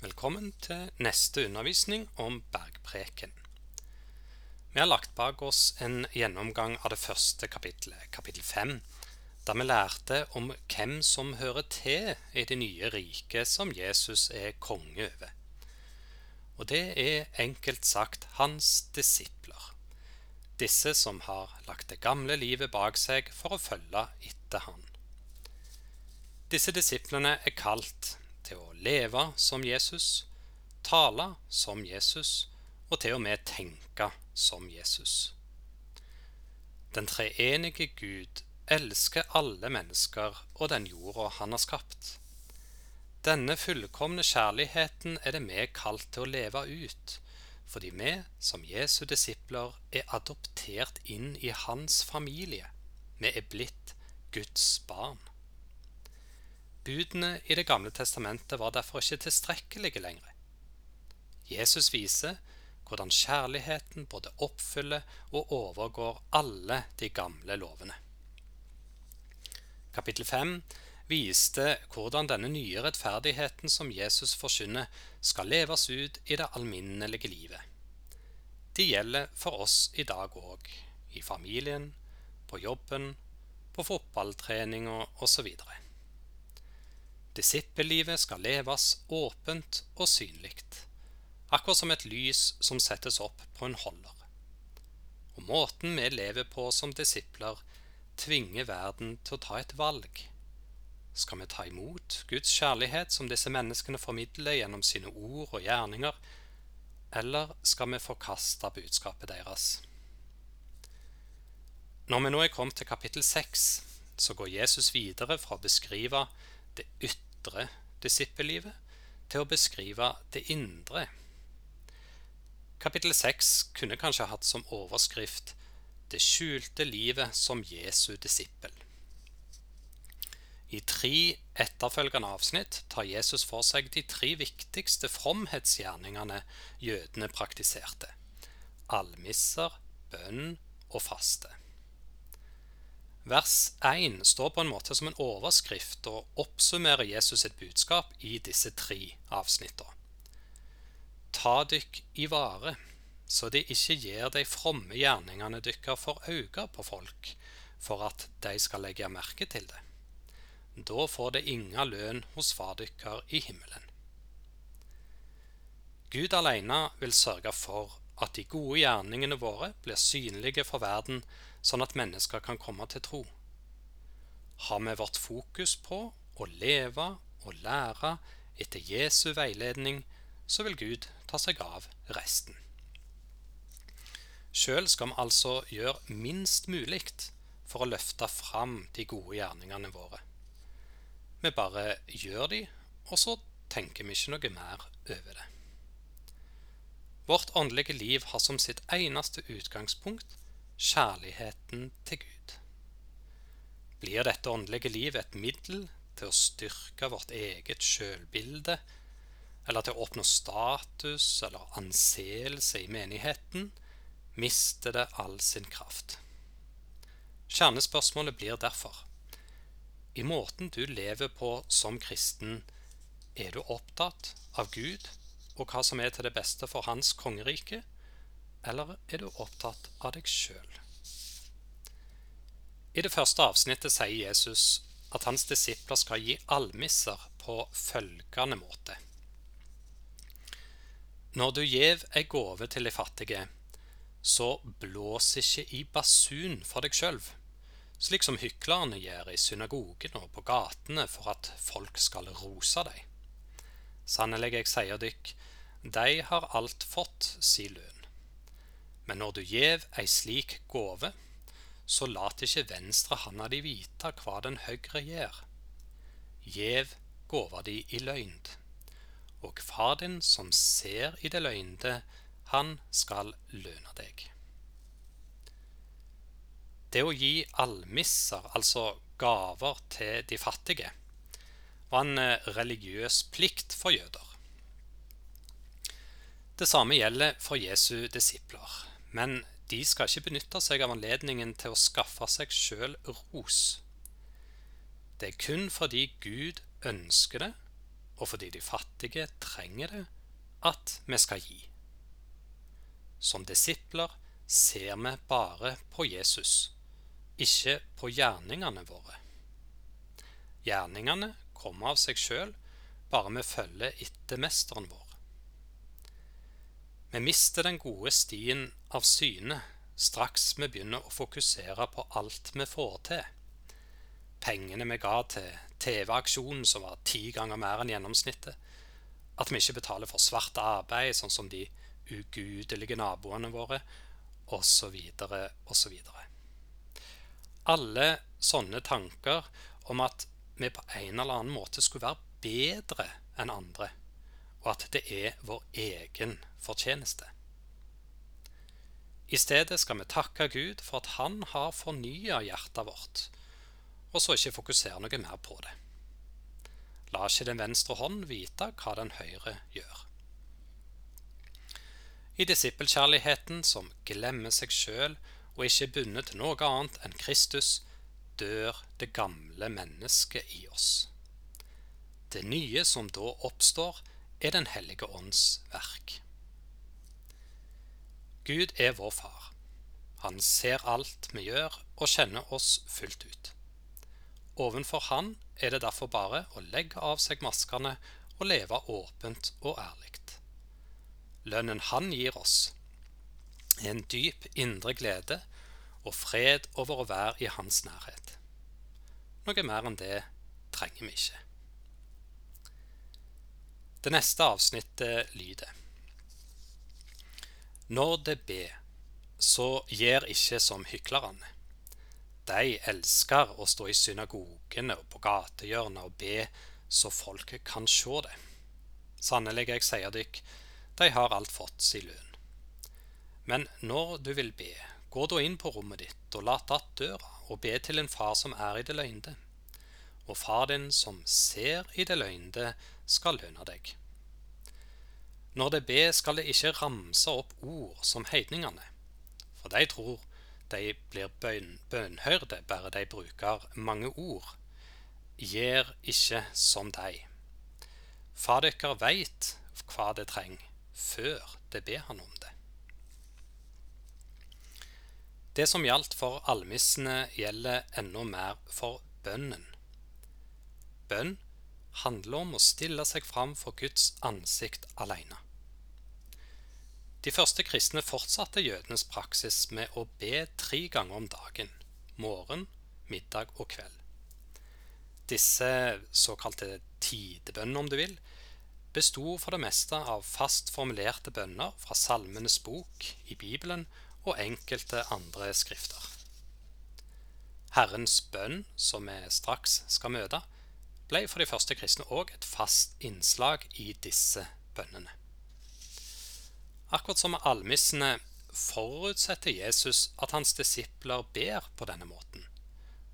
Velkommen til neste undervisning om bergpreken. Vi har lagt bak oss en gjennomgang av det første kapittelet, kapittel fem, der vi lærte om hvem som hører til i det nye riket som Jesus er konge over. Og det er enkelt sagt hans disipler, disse som har lagt det gamle livet bak seg for å følge etter han. Disse disiplene er kalt til å leve som Jesus, tale som Jesus og til og med tenke som Jesus. Den treenige Gud elsker alle mennesker og den jorda han har skapt. Denne fullkomne kjærligheten er det vi kalt til å leve ut, fordi vi, som Jesu disipler, er adoptert inn i hans familie. Vi er blitt Guds barn. Budene i Det gamle testamentet var derfor ikke tilstrekkelige lenger. Jesus viser hvordan kjærligheten både oppfyller og overgår alle de gamle lovene. Kapittel 5 viste hvordan denne nye rettferdigheten som Jesus forkynner, skal leves ut i det alminnelige livet. De gjelder for oss i dag òg, i familien, på jobben, på fotballtreninga osv. Disippellivet skal leves åpent og synlig, akkurat som et lys som settes opp på en holder. Og måten vi lever på som disipler, tvinger verden til å ta et valg. Skal vi ta imot Guds kjærlighet som disse menneskene formidler gjennom sine ord og gjerninger, eller skal vi forkaste budskapet deres? Når vi nå er kommet til kapittel seks, så går Jesus videre fra å beskrive det ytre disippellivet til å beskrive det indre. Kapittel 6 kunne kanskje hatt som overskrift 'Det skjulte livet som Jesu disippel'. I tre etterfølgende avsnitt tar Jesus for seg de tre viktigste fromhetsgjerningene jødene praktiserte almisser, bønn og faste. Vers 1 står på en måte som en overskrift og oppsummerer Jesus sitt budskap i disse tre avsnittene. Ta dykk i vare, så de ikke gir de fromme gjerningene dykker for øyne på folk, for at de skal legge merke til det. Da får det inga lønn hos far dykker i himmelen. Gud alene vil sørge for at de gode gjerningene våre blir synlige for verden sånn at mennesker kan komme til tro. Har vi vårt fokus på å leve og lære etter Jesu veiledning, så vil Gud ta seg av resten. Sjøl skal vi altså gjøre minst mulig for å løfte fram de gode gjerningene våre. Vi bare gjør de, og så tenker vi ikke noe mer over det. Vårt åndelige liv har som sitt eneste utgangspunkt kjærligheten til Gud. Blir dette åndelige liv et middel til å styrke vårt eget sjølbilde, eller til å oppnå status eller anseelse i menigheten, mister det all sin kraft. Kjernespørsmålet blir derfor i måten du lever på som kristen, er du opptatt av Gud og hva som er til det beste for Hans kongerike, eller er du opptatt av deg sjøl? I det første avsnittet sier Jesus at hans disipler skal gi almisser på følgende måte. Når du gjev ei gåve til de fattige, så blås ikke i basun for deg sjøl, slik som hyklerne gjør i synagogen og på gatene for at folk skal rose deg. Sannelig, jeg sier dykk, de har alt fått si lønn. Men når du gjev ei slik gåve, så lat ikke venstre handa di vite hva den høyre gjør. Gjev gåva di i løgnd. Og far din som ser i det løgnde, han skal løne deg. Det å gi almisser, altså gaver til de fattige, var en eh, religiøs plikt for jøder. Det samme gjelder for Jesu disipler. Men de skal ikke benytte seg av anledningen til å skaffe seg sjøl ros. Det er kun fordi Gud ønsker det, og fordi de fattige trenger det, at vi skal gi. Som disipler ser vi bare på Jesus, ikke på gjerningene våre. Gjerningene kommer av seg sjøl, bare vi følger etter mesteren vår. Vi mister den gode stien av syne straks vi begynner å fokusere på alt vi får til. Pengene vi ga til TV-aksjonen som var ti ganger mer enn gjennomsnittet. At vi ikke betaler for svart arbeid, sånn som de ugudelige naboene våre, osv., osv. Alle sånne tanker om at vi på en eller annen måte skulle være bedre enn andre, og at det er vår egen fortjeneste. I stedet skal vi takke Gud for at Han har fornya hjertet vårt, og så ikke fokusere noe mer på det. La ikke den venstre hånd vite hva den høyre gjør. I disippelkjærligheten som glemmer seg sjøl og ikke er bundet til noe annet enn Kristus, dør det gamle mennesket i oss. Det nye som da oppstår, er Den hellige ånds verk. Gud er vår far. Han ser alt vi gjør, og kjenner oss fullt ut. Ovenfor Han er det derfor bare å legge av seg maskene og leve åpent og ærlig. Lønnen Han gir oss, er en dyp indre glede og fred over å være i Hans nærhet. Noe mer enn det trenger vi ikke. Det neste avsnittet lyder Når det ber, så gjør ikke som hyklerne. De elsker å stå i synagogene og på gatehjørnet og be så folket kan sjå det. Sannelig, jeg sier dykk, de har alt fått si lønn. Men når du vil be, gå da inn på rommet ditt og lat att døra, og be til en far som er i det løgnde og far din som ser i det løgnde, skal lønne deg. Når det ber, skal det ikke ramse opp ord som heidningene, for de tror de blir bøn, bønhørde bare de bruker mange ord. Gjør ikke som de. Far dere veit hva det trenger, før det ber han om det. Det som gjaldt for almissene, gjelder enda mer for bønnen. Bønn handler om å stille seg fram for Guds ansikt alene. De første kristne fortsatte jødenes praksis med å be tre ganger om dagen morgen, middag og kveld. Disse såkalte tidebønnene, om du vil, besto for det meste av fast formulerte bønner fra Salmenes bok i Bibelen og enkelte andre skrifter. Herrens bønn, som vi straks skal møte, ble for de første kristne òg et fast innslag i disse bønnene. Akkurat som med almissene forutsetter Jesus at hans disipler ber på denne måten.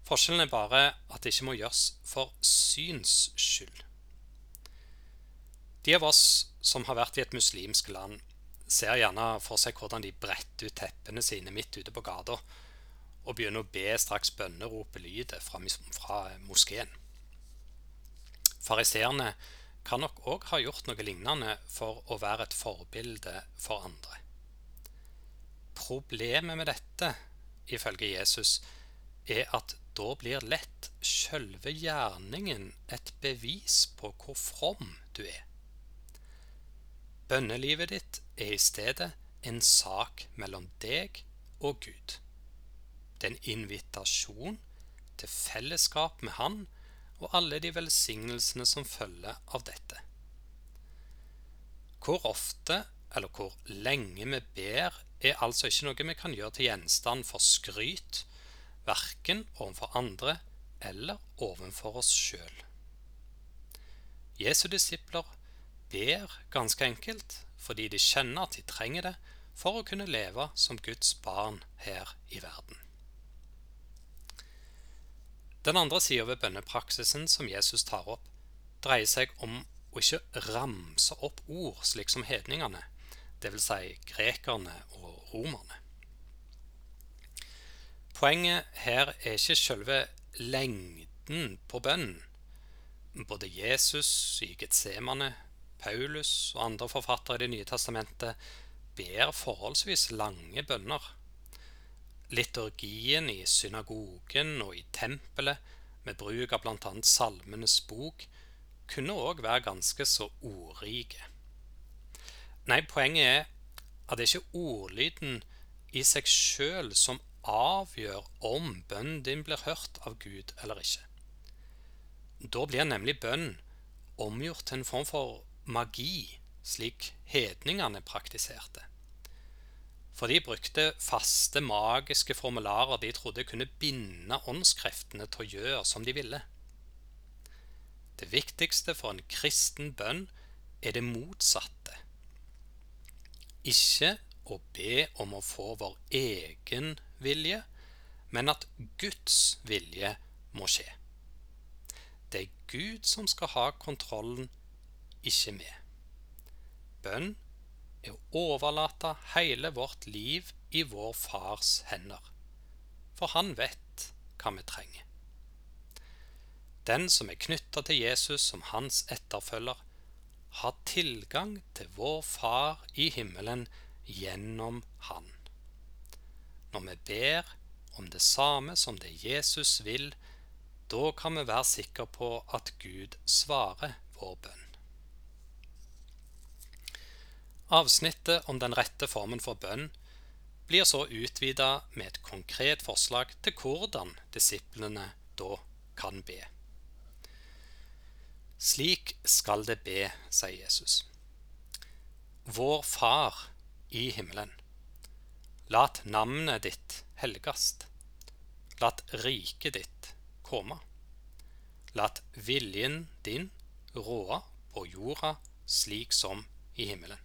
Forskjellen er bare at det ikke må gjøres for syns skyld. De av oss som har vært i et muslimsk land, ser gjerne for seg hvordan de bretter ut teppene sine midt ute på gata og begynner å be straks bønneropet lyder fra, fra moskeen. Fariseerne kan nok òg ha gjort noe lignende for å være et forbilde for andre. Problemet med dette, ifølge Jesus, er at da blir lett sjølve gjerningen et bevis på hvor from du er. Bønnelivet ditt er i stedet en sak mellom deg og Gud. Det er en invitasjon til fellesskap med Han og alle de velsignelsene som følger av dette. Hvor ofte eller hvor lenge vi ber, er altså ikke noe vi kan gjøre til gjenstand for skryt, verken overfor andre eller overfor oss sjøl. Jesu disipler ber ganske enkelt fordi de kjenner at de trenger det for å kunne leve som Guds barn her i verden. Den andre sida ved bønnepraksisen som Jesus tar opp, dreier seg om å ikke ramse opp ord slik som hedningene, dvs. Si grekerne og romerne. Poenget her er ikke selve lengden på bønnen, både Jesus i Getsemane, Paulus og andre forfattere i Det nye testamentet ber forholdsvis lange bønner. Liturgien i synagogen og i tempelet, med bruk av bl.a. Salmenes bok, kunne òg være ganske så ordrike. Nei, poenget er at det er ikke ordlyden i seg sjøl som avgjør om bønnen din blir hørt av Gud eller ikke. Da blir nemlig bønn omgjort til en form for magi, slik hedningene praktiserte. For de brukte faste, magiske formularer de trodde kunne binde åndskreftene til å gjøre som de ville. Det viktigste for en kristen bønn er det motsatte. Ikke å be om å få vår egen vilje, men at Guds vilje må skje. Det er Gud som skal ha kontrollen, ikke vi. Bønn er å overlate hele vårt liv i vår fars hender, for han vet hva vi trenger. Den som er knytta til Jesus som hans etterfølger, har tilgang til vår Far i himmelen gjennom Han. Når vi ber om det samme som det Jesus vil, da kan vi være sikre på at Gud svarer vår bønn. Avsnittet om den rette formen for bønn blir så utvida med et konkret forslag til hvordan disiplene da kan be. Slik skal det be, sier Jesus. Vår Far i himmelen. Lat navnet ditt helgast. Lat riket ditt komme. Lat viljen din råde på jorda slik som i himmelen.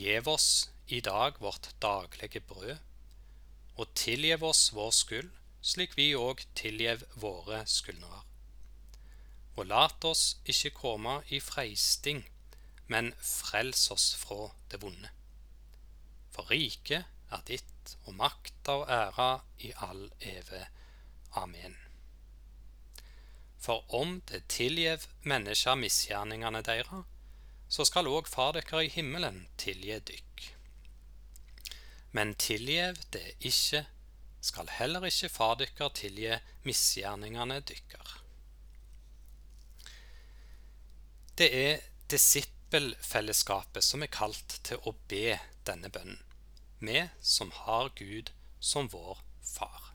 Gjev oss i dag vårt daglige brød, og tilgjev oss vår skyld, slik vi òg tilgjev våre skyldnere og lat oss ikke komme i freisting, men frels oss fra det vonde. For riket er ditt, og makta og æra i all eve. Amen. For om det tilgjev mennesker misgjerningene deres, så skal òg Far dere i himmelen tilgi dykk. Men tilgjev det ikke, skal heller ikke Far dere tilgi misgjerningene dykkar. Det er disippelfellesskapet som er kalt til å be denne bønnen, vi som har Gud som vår far.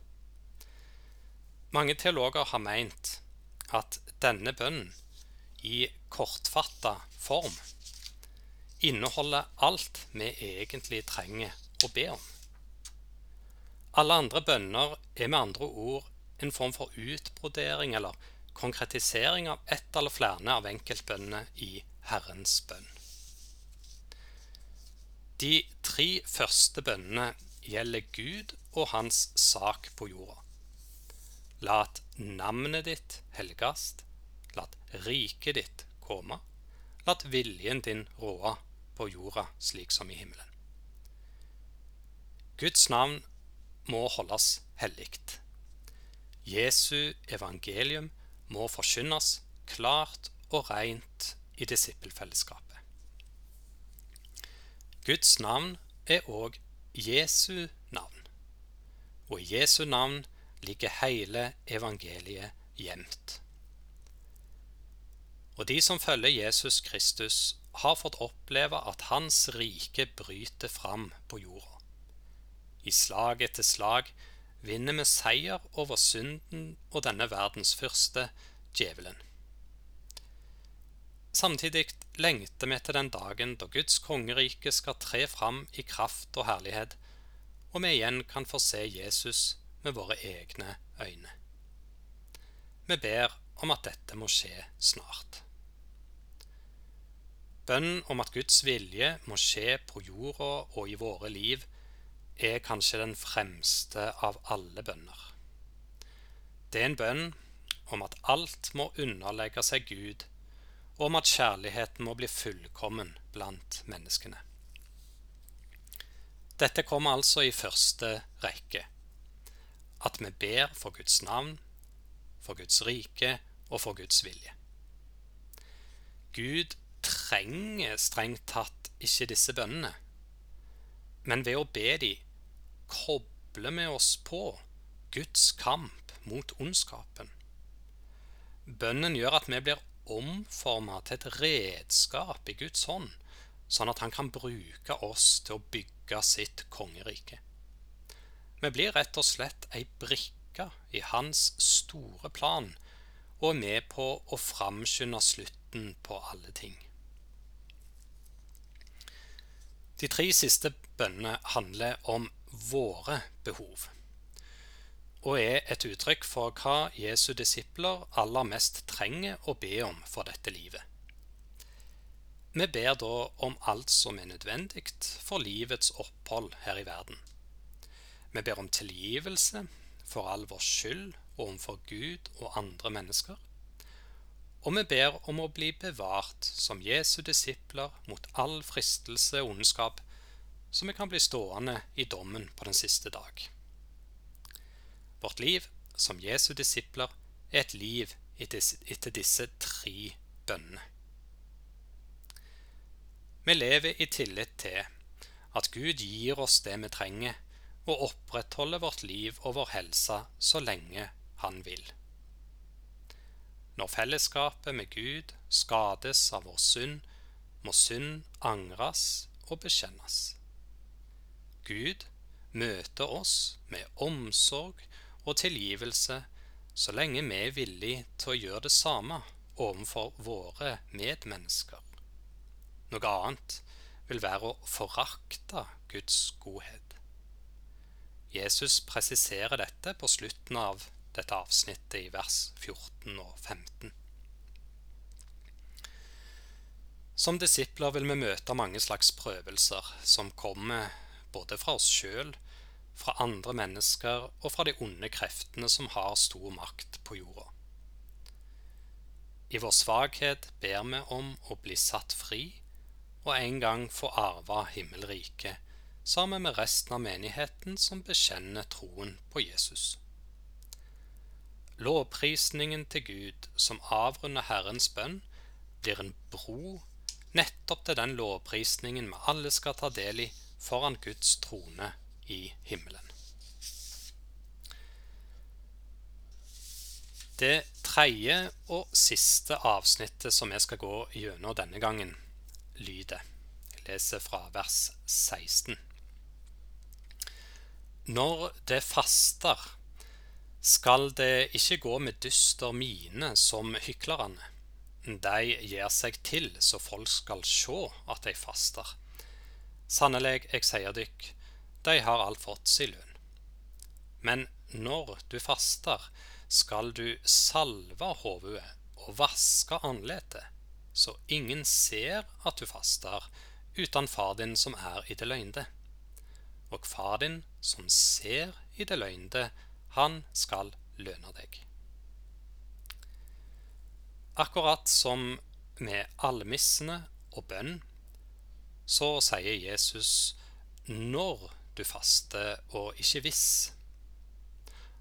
Mange teologer har meint at denne bønnen i kortfatta form inneholder alt vi egentlig trenger å be om. Alle andre bønner er med andre ord en form for utbrodering eller konkretisering av ett eller flere av enkeltbønnene i Herrens bønn. De tre første bønnene gjelder Gud og hans sak på jorda. Lat navnet ditt helgast, lat riket ditt komme, lat viljen din råde på jorda slik som i himmelen. Guds navn må holdes hellig. Jesu evangelium må forkynnes klart og rent i disippelfellesskapet. Guds navn er òg Jesu navn, og i Jesu navn ligger hele evangeliet gjemt. Og de som følger Jesus Kristus, har fått oppleve at Hans rike bryter fram på jorda. I slag etter slag vinner vi seier over synden og denne verdens første, djevelen. Samtidig lengter vi til den dagen da Guds kongerike skal tre fram i kraft og herlighet, og vi igjen kan få se Jesus med våre egne øyne. Vi ber om at dette må skje snart. Bønnen om at Guds vilje må skje på jorda og i våre liv, er kanskje den fremste av alle bønner. Det er en bønn om at alt må underlegge seg Gud, og om at kjærligheten må bli fullkommen blant menneskene. Dette kommer altså i første rekke. At vi ber for Guds navn, for Guds rike og for Guds vilje. Gud trenger strengt tatt ikke disse bønnene, men ved å be de koble med oss på Guds kamp mot ondskapen. Bønnen gjør at vi blir omforma til et redskap i Guds hånd, sånn at han kan bruke oss til å bygge sitt kongerike. Vi blir rett og slett ei brikke i hans store plan og er med på å framskynde slutten på alle ting. De tre siste bønnene handler om våre behov, og er et uttrykk for hva Jesu disipler aller mest trenger å be om for dette livet. Vi ber da om alt som er nødvendig for livets opphold her i verden. Vi ber om tilgivelse for all vår skyld overfor Gud og andre mennesker. Og vi ber om å bli bevart som Jesu disipler mot all fristelse og ondskap, så vi kan bli stående i dommen på den siste dag. Vårt liv som Jesu disipler er et liv etter disse tre bønnene. Vi lever i tillit til at Gud gir oss det vi trenger, og opprettholde vårt liv og vår helse så lenge han vil. Når fellesskapet med Gud skades av vår synd, må synd angres og bekjennes. Gud møter oss med omsorg og tilgivelse så lenge vi er villige til å gjøre det samme overfor våre medmennesker. Noe annet vil være å forakte Guds godhet. Jesus presiserer dette på slutten av dette avsnittet i vers 14 og 15. Som disipler vil vi møte mange slags prøvelser som kommer både fra oss sjøl, fra andre mennesker og fra de onde kreftene som har stor makt på jorda. I vår svakhet ber vi om å bli satt fri og en gang få arve himmelriket sammen med resten av menigheten som bekjenner troen på Jesus. Lovprisningen til Gud som avrunder Herrens bønn, blir en bro nettopp til den lovprisningen vi alle skal ta del i foran Guds trone i himmelen. Det tredje og siste avsnittet som jeg skal gå gjennom denne gangen, lyder Jeg leser fra vers 16. Når det faster, skal det ikke gå med dyster mine som hyklerne. De gir seg til så folk skal sjå at de faster. Sannelig, jeg sier dykk, de har alt fått si lønn. Men når du faster, skal du salve hodet og vaske anletet, så ingen ser at du faster, uten far din som er i det løgnde. Og far din som ser i det løgnede, han skal lønne deg. Akkurat som med almissene og bønn, så sier Jesus når du faster og ikke hvis.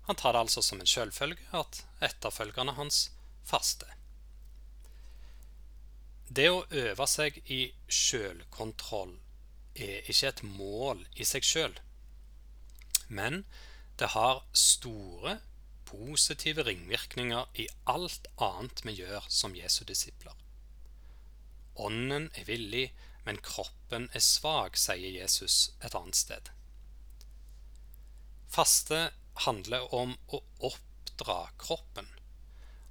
Han tar det altså som en selvfølge at etterfølgerne hans faster. Det å øve seg i sjølkontroll er ikke et mål i seg sjøl, men det har store positive ringvirkninger i alt annet vi gjør som Jesu disipler. Ånden er villig, men kroppen er svak, sier Jesus et annet sted. Faste handler om å oppdra kroppen.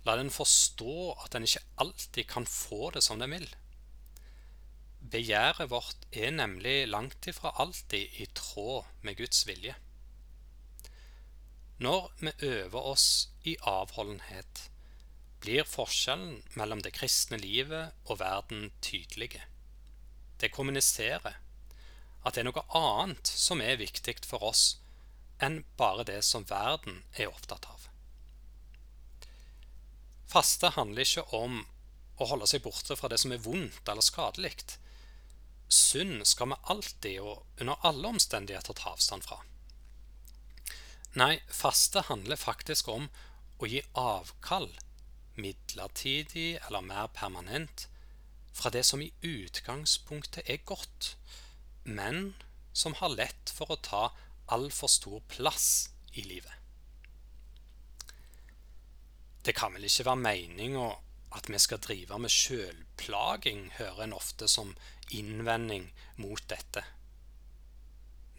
La den forstå at den ikke alltid kan få det som den vil. Begjæret vårt er nemlig langt ifra alltid i tråd med Guds vilje. Når vi øver oss i avholdenhet, blir forskjellen mellom det kristne livet og verden tydelige. Det kommuniserer at det er noe annet som er viktig for oss enn bare det som verden er opptatt av. Faste handler ikke om å holde seg borte fra det som er vondt eller skadelig. Synd skal vi alltid og under alle omstendigheter ta avstand fra. Nei, faste handler faktisk om å gi avkall midlertidig eller mer permanent fra det som i utgangspunktet er godt, men som har lett for å ta altfor stor plass i livet. Det kan vel ikke være meninga at vi skal drive med sjølplaging, hører en ofte som innvending mot dette.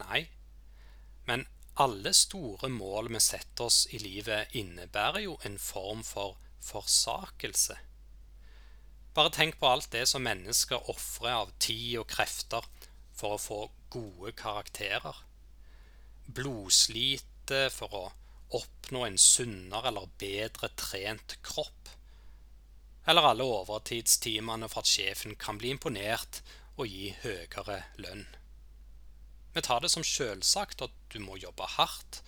Nei, men alle store mål vi setter oss i livet, innebærer jo en form for forsakelse. Bare tenk på alt det som mennesker ofrer av tid og krefter for å få gode karakterer. Blodslite for å oppnå en sunnere eller bedre trent kropp. Eller alle overtidstimene for at sjefen kan bli imponert og gi høyere lønn. Vi tar det som selvsagt at du må jobbe hardt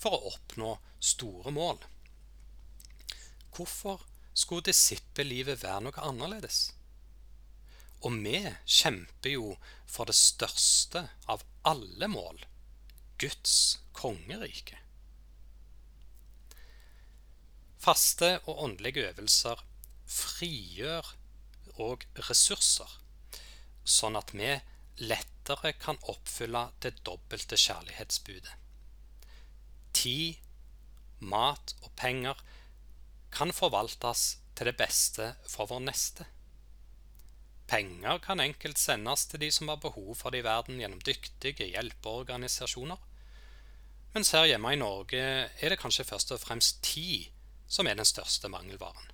for å oppnå store mål. Hvorfor skulle disippellivet være noe annerledes? Og vi kjemper jo for det største av alle mål Guds kongerike. Faste og åndelige øvelser frigjør og ressurser, sånn at vi lettere kan oppfylle det dobbelte kjærlighetsbudet. Tid, mat og penger kan forvaltes til det beste for vår neste. Penger kan enkelt sendes til de som har behov for det i verden gjennom dyktige hjelpeorganisasjoner. Mens her hjemme i Norge er det kanskje først og fremst tid som er den største mangelvaren.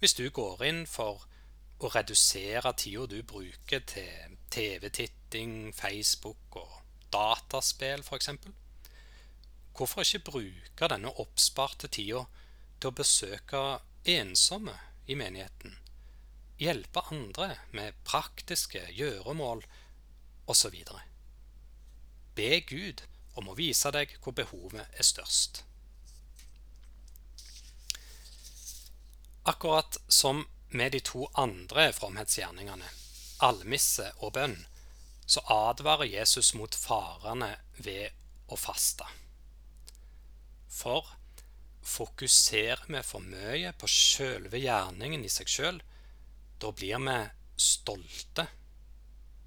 Hvis du går inn for å redusere tida du bruker til TV-titting, Facebook og dataspill f.eks. Hvorfor ikke bruke denne oppsparte tida til å besøke ensomme i menigheten? Hjelpe andre med praktiske gjøremål osv. Be Gud om å vise deg hvor behovet er størst. Akkurat som med de to andre fromhetsgjerningene, almisse og bønn, så advarer Jesus mot farene ved å faste. For fokuserer vi for mye på sjølve gjerningen i seg sjøl, da blir vi stolte.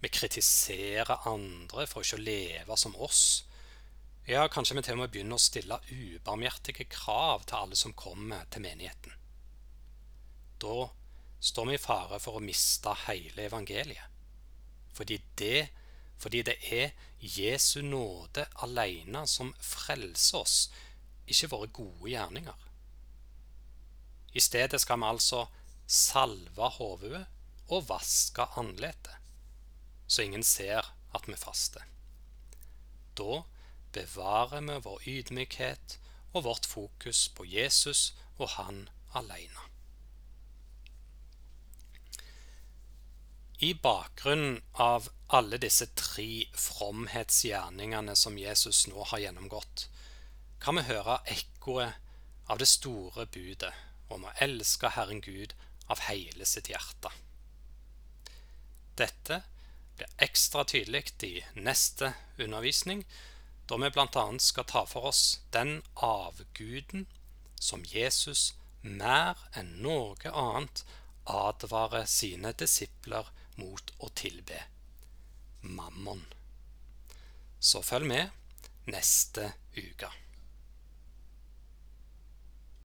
Vi kritiserer andre for ikke å leve som oss. Ja, kanskje vi til og med begynner å stille ubarmhjertige krav til alle som kommer til menigheten. Da står vi i fare for å miste hele evangeliet. Fordi det, fordi det er Jesu nåde alene som frelser oss, ikke våre gode gjerninger. I stedet skal vi altså salve hodet og vaske andletet, så ingen ser at vi faster. Da bevarer vi vår ydmykhet og vårt fokus på Jesus og Han alene. I bakgrunnen av alle disse tre fromhetsgjerningene som Jesus nå har gjennomgått, kan vi høre ekkoet av det store budet om å elske Herren Gud av hele sitt hjerte. Dette blir ekstra tydelig i neste undervisning, da vi bl.a. skal ta for oss den avguden som Jesus mer enn noe annet advarer sine disipler mot å tilbe mammon. Så følg med neste uke.